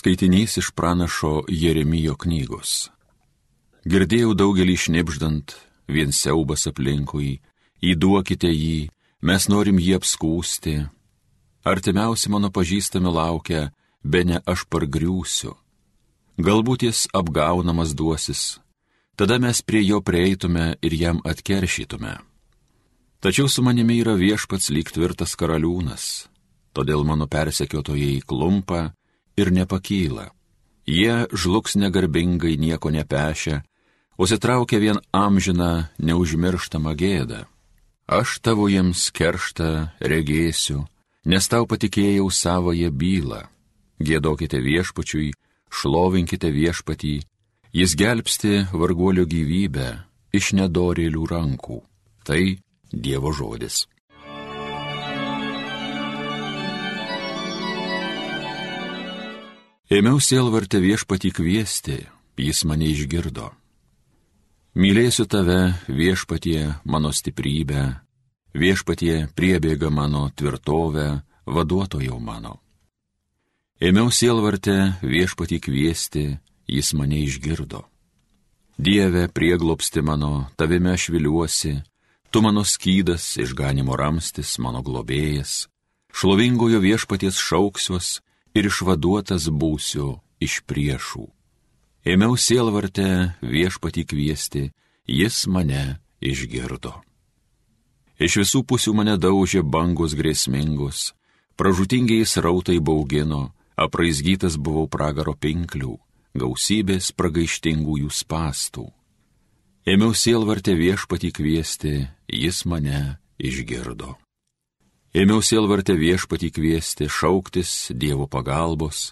Skaitinys iš pranašo Jeremijo knygos. Girdėjau daugelį šnipždant, vien siaubas aplinkui, įduokite jį, mes norim jį apskūsti. Artimiausi mano pažįstami laukia, be ne aš pargriūsiu. Galbūt jis apgaunamas duosis, tada mes prie jo prieitume ir jam atkeršytume. Tačiau su manimi yra viešpats lyg tvirtas karaliūnas, todėl mano persekiotojai klumpa ir nepakyla. Jie žlugs negarbingai nieko nepešę, o sitraukia vien amžiną neužmirštamą gėdą. Aš tavo jiems kerštą regėsiu, nes tau patikėjau savoje bylą. Gėdokite viešpačiui, šlovinkite viešpatį, jis gelbsti varguolio gyvybę iš nedorėlių rankų. Tai Dievo žodis. Ėmiau sielvartę viešpatį kviesti, jis mane išgirdo. Mylėsiu tave, viešpatie, mano stiprybę, viešpatie priebėga mano tvirtovę, vaduotojau mano. Ėmiau sielvartę viešpatį kviesti, jis mane išgirdo. Dieve, prieglopsti mano, tavime aš viliuosi, tu mano skydas, išganimo ramstis, mano globėjas, šlovingojo viešpaties šauksiuos, ir išvaduotas būsiu iš priešų. Ėmiau sielvartę viešpatį kviesti, jis mane išgirdo. Iš visų pusių mane daužė bangos grėsmingus, pražutingiai srautai baugino, apraizgytas buvau pragaro pinklių, gausybės pragaištingųjų spastų. Ėmiau sielvartę viešpatį kviesti, jis mane išgirdo. Ėmiau sielvartę viešpatį kviesti, šauktis Dievo pagalbos.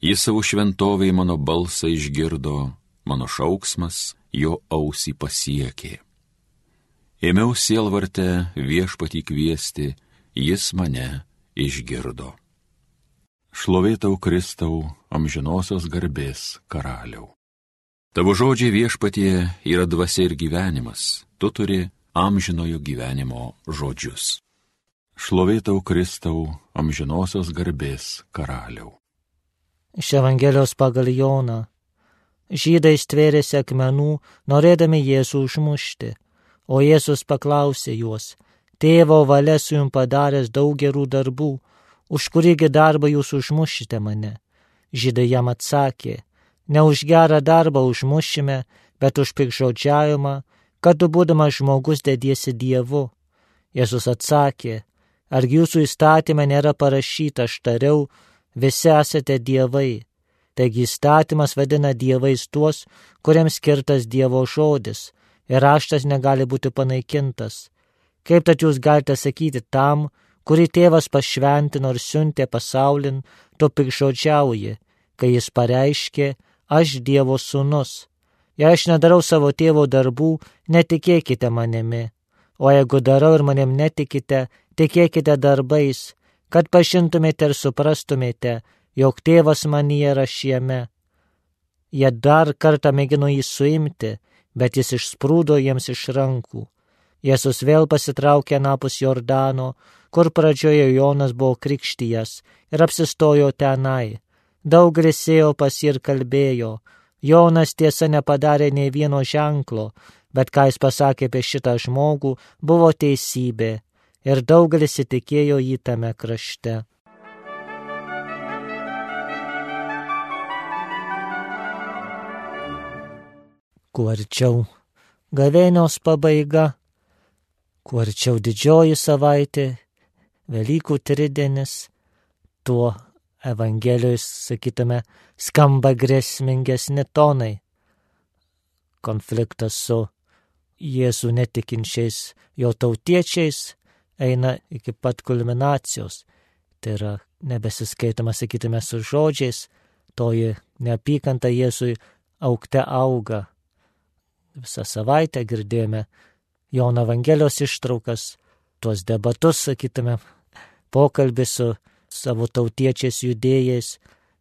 Jis savo šventoviai mano balsą išgirdo, mano šauksmas jo ausį pasiekė. Ėmiau sielvartę viešpatį kviesti, jis mane išgirdo. Šlovėtau Kristau, amžinosios garbės karaliau. Tavo žodžiai viešpatie yra dvasia ir gyvenimas, tu turi amžinojo gyvenimo žodžius. Šlovėtau Kristau, amžinosios garbės karaliau. Iš Evangelijos pagal Joną. Žydai stvėrėsi akmenų, norėdami Jėzų užmušti, o Jėzus paklausė juos, Tėvo valia su jums padaręs daug gerų darbų, už kurįgi darbą jūs užmušite mane. Žydai jam atsakė, ne už gerą darbą užmušime, bet už pikžodžiavimą, kad tu būdamas žmogus dediesi Dievu. Jėzus atsakė, Argi jūsų įstatymė nėra parašyta, aš tariau, visi esate dievai. Taigi įstatymas vadina dievais tuos, kuriems skirtas Dievo žodis, ir raštas negali būti panaikintas. Kaip tad jūs galite sakyti tam, kurį tėvas pašventino ir siuntė pasaulin, tu pikžodžiauji, kai jis pareiškė, aš Dievo sūnus. Jei aš nedarau savo tėvo darbų, netikėkite manimi. O jeigu darau ir manim netikite, tikėkite darbais, kad pažintumėte ir suprastumėte, jog tėvas manyje yra šiame. Jie dar kartą mėgino jį suimti, bet jis išsprūdo jiems iš rankų. Jėzus vėl pasitraukė napus Jordano, kur pradžioje Jonas buvo krikštyjas ir apsistojo tenai. Daugelis ėjo pas jį ir kalbėjo. Jonas tiesa nepadarė nei vieno ženklo, bet ką jis pasakė apie šitą žmogų, buvo teisybė ir daugelis įtikėjo jį tame krašte. Kuo arčiau gavėnios pabaiga, kuo arčiau didžioji savaitė, Velykų tridienis, tuo Evangelijos, sakytume, skamba grėsmingesni tonai. Konfliktas su Jėzų netikinčiais jo tautiečiais, eina iki pat kulminacijos. Tai yra nebesiskaitama, sakytume, su žodžiais, toji neapykanta Jėzui aukte auga. Visą savaitę girdėjome Jono Evangelijos ištraukas, tuos debatus, sakytume, pokalbį su savo tautiečiais judėjais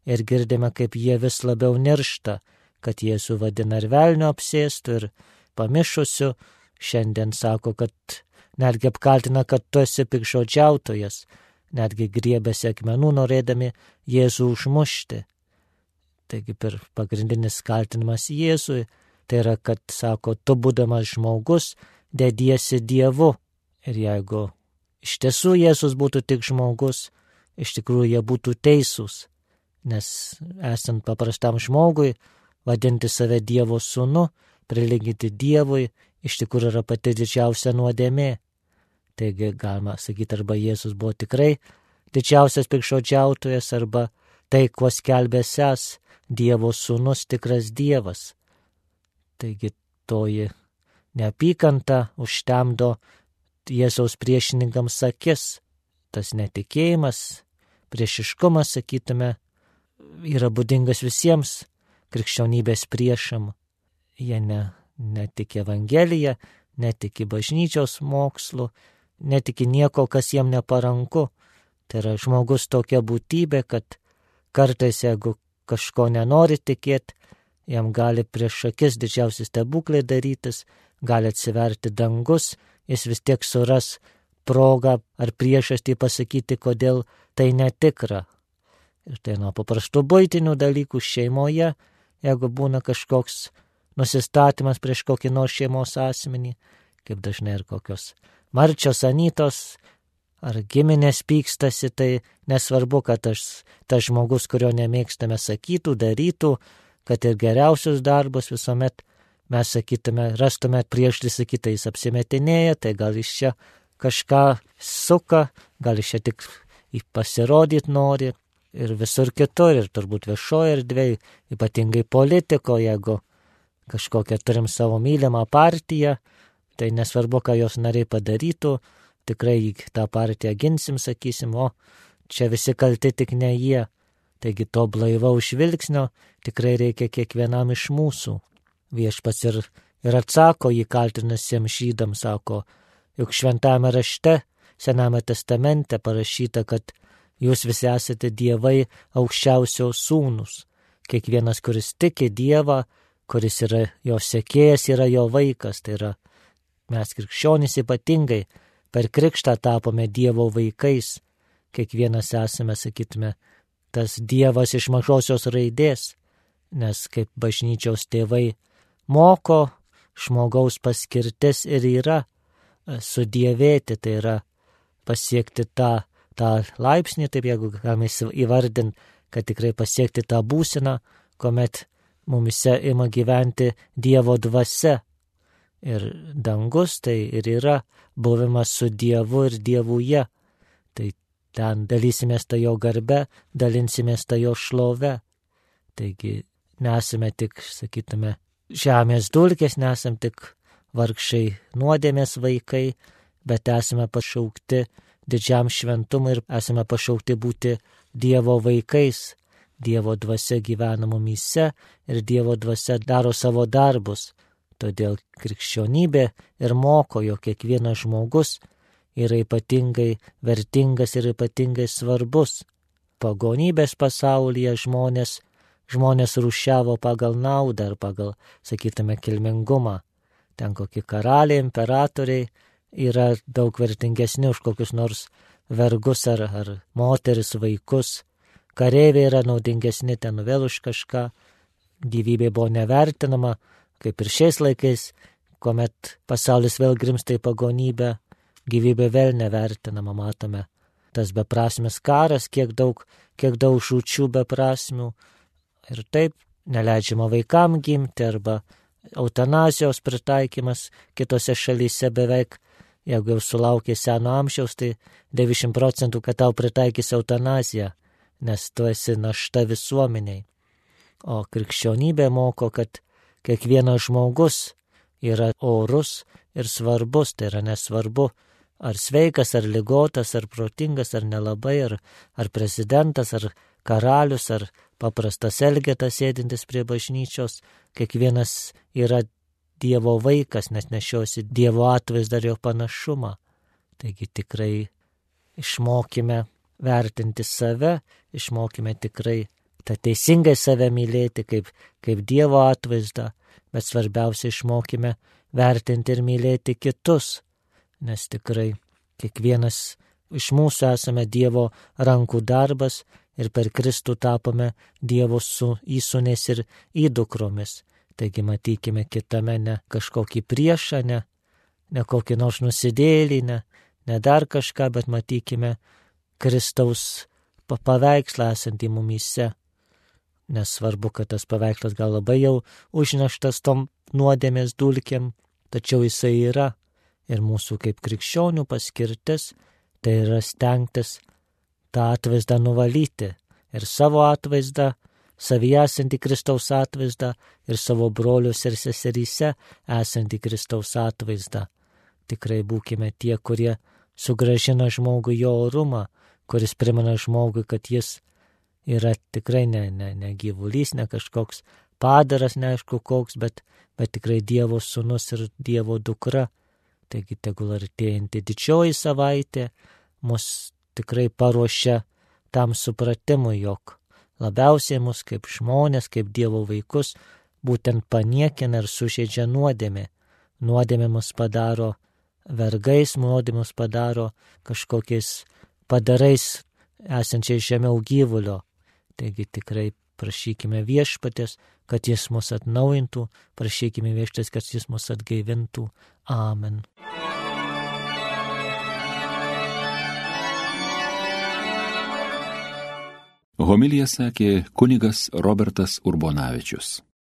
ir girdime, kaip jie vis labiau niršta, kad Jėzų vadina ir velnio apsėstų ir pamišusiu, šiandien sako, kad netgi apkaltina, kad tu esi pikšodžiautojas, netgi griebėsi akmenų norėdami Jėzų užmušti. Taigi per pagrindinis kaltinimas Jėzui, tai yra, kad sako, tu būdamas žmogus, dediesi Dievu. Ir jeigu iš tiesų Jėzus būtų tik žmogus, iš tikrųjų jie būtų teisūs, nes esant paprastam žmogui, vadinti save Dievo sūnu, prilyginti Dievui, iš tikrųjų yra pati didžiausia nuodėmė. Taigi galima sakyti, arba Jėzus buvo tikrai didžiausias pikšodžiautojas, arba tai, kuo skelbė ses Dievo sūnus tikras Dievas. Taigi toji neapykanta užtemdo Jėzaus priešininkams akis. Tas netikėjimas, priešiškumas, sakytume, yra būdingas visiems krikščionybės priešam. Jie ne, netiki Evangeliją, netiki bažnyčios mokslu, netiki nieko, kas jiem neparanku. Tai yra žmogus tokia būtybė, kad kartais jeigu kažko nenori tikėti, jam gali prieš akis didžiausi stebuklai darytis, gali atsiverti dangus, jis vis tiek suras progą ar priežastį pasakyti, kodėl tai netikra. Ir tai nuo paprastų būtinių dalykų šeimoje, jeigu būna kažkoks nusistatymas prieš kokį nors šeimos asmenį, kaip dažnai ir kokios marčios anytos ar giminės pykstasi, tai nesvarbu, kad tas, tas žmogus, kurio nemėgstame, sakytų, darytų, kad ir geriausius darbus visuomet mes sakytume, rastume priešdį sakytą, jis apsimetinėja, tai gal iš čia kažką suka, gal iš čia tik pasirodyti nori ir visur kitur, ir turbūt viešoje erdvėje, ypatingai politiko, jeigu kažkokią turim savo mylimą partiją, tai nesvarbu, ką jos nariai padarytų, tikrai tą partiją ginsim, sakysim, o čia visi kalti tik ne jie. Taigi to blaivaus žvilgsnio tikrai reikia kiekvienam iš mūsų. Viešpats ir, ir atsako jį kaltinusiems žydams, sako, juk šventame rašte, sename testamente parašyta, kad jūs visi esate dievai aukščiausios sūnus. Kiekvienas, kuris tiki Dievą, kuris yra jo sekėjas, yra jo vaikas, tai yra mes krikščionys ypatingai per krikštą tapome Dievo vaikais. Kiekvienas esame, sakytume, tas Dievas iš mažosios raidės, nes kaip bažnyčios tėvai moko, žmogaus paskirtis ir yra e, sudėvėti, tai yra pasiekti tą, tą laipsnį, taip jeigu galime įvardinti, kad tikrai pasiekti tą būseną, kuomet mumise ima gyventi Dievo dvasia. Ir dangus tai ir yra buvimas su Dievu ir Dievuje. Tai ten dalysimės tą jo garbę, dalinsimės tą jo šlovę. Taigi nesame tik, sakytume, žemės dulkės, nesam tik vargšiai nuodėmės vaikai, bet esame pašaukti didžiam šventumui ir esame pašaukti būti Dievo vaikais. Dievo dvasia gyvena mumyse ir Dievo dvasia daro savo darbus. Todėl krikščionybė ir moko, jog kiekvienas žmogus yra ypatingai vertingas ir ypatingai svarbus. Pagonybės pasaulyje žmonės žmonės rušiavo pagal naudą ar pagal, sakytume, kilmingumą. Ten kokie karaliai, imperatoriai yra daug vertingesni už kokius nors vergus ar, ar moteris, vaikus. Kareiviai yra naudingesni ten vėl už kažką. Gyvybė buvo nevertinama, kaip ir šiais laikais, kuomet pasaulis vėl grimsta į pagonybę, gyvybė vėl nevertinama, matome. Tas beprasmis karas, kiek daug, kiek daug žučių beprasmių, Ir taip neleidžiama vaikam gimti arba eutanazijos pritaikymas kitose šalyse beveik, jeigu jau sulaukė seno amžiaus, tai 90 procentų, kad tau pritaikys eutanaziją, nes tu esi našta visuomeniai. O krikščionybė moko, kad kiekvienas žmogus yra orus ir svarbus, tai yra nesvarbu, ar sveikas, ar lygotas, ar protingas, ar nelabai, ar, ar prezidentas, ar karalius, ar paprastas elgetas sėdintis prie bažnyčios, kiekvienas yra Dievo vaikas, nes nešiosi Dievo atvaizdą ir jo panašumą. Taigi tikrai išmokime vertinti save, išmokime tikrai tą teisingai save mylėti kaip, kaip Dievo atvaizdą, bet svarbiausia išmokime vertinti ir mylėti kitus, nes tikrai kiekvienas iš mūsų esame Dievo rankų darbas ir per Kristų tapome Dievo su įsūnės ir įdukromis. Taigi matykime kitame ne kažkokį priešą, ne, ne kokį nors nusidėlį, ne, ne dar kažką, bet matykime Kristaus paveikslą esantį mumyse. Nesvarbu, kad tas paveikslas gal labai jau užneštas tom nuodėmės dulkiam, tačiau jisai yra. Ir mūsų kaip krikščionių paskirtis tai yra stengtis tą atvaizdą nuvalyti ir savo atvaizdą, savyje esantį Kristaus atvaizdą ir savo brolius ir seseryse esantį Kristaus atvaizdą. Tikrai būkime tie, kurie sugražina žmogui jo orumą, kuris primena žmogui, kad jis yra tikrai ne, ne, ne gyvulys, ne kažkoks padaras, neaišku koks, bet, bet tikrai Dievo sūnus ir Dievo dukra. Taigi tegul artėjanti didžioji savaitė mus tikrai paruošia tam supratimui, jog labiausiai mus kaip žmonės, kaip Dievo vaikus, būtent paniekina ir sužeidžia nuodėmė. Nuodėmė mus padaro vergais, nuodėmė mus padaro kažkokiais padarais esančiais žemiau gyvulio. Taigi tikrai prašykime viešpatės, kad jis mus atnaujintų, prašykime viešpatės, kad jis mus atgaivintų. Amen. Homilija sakė kunigas Robertas Urbonavičius.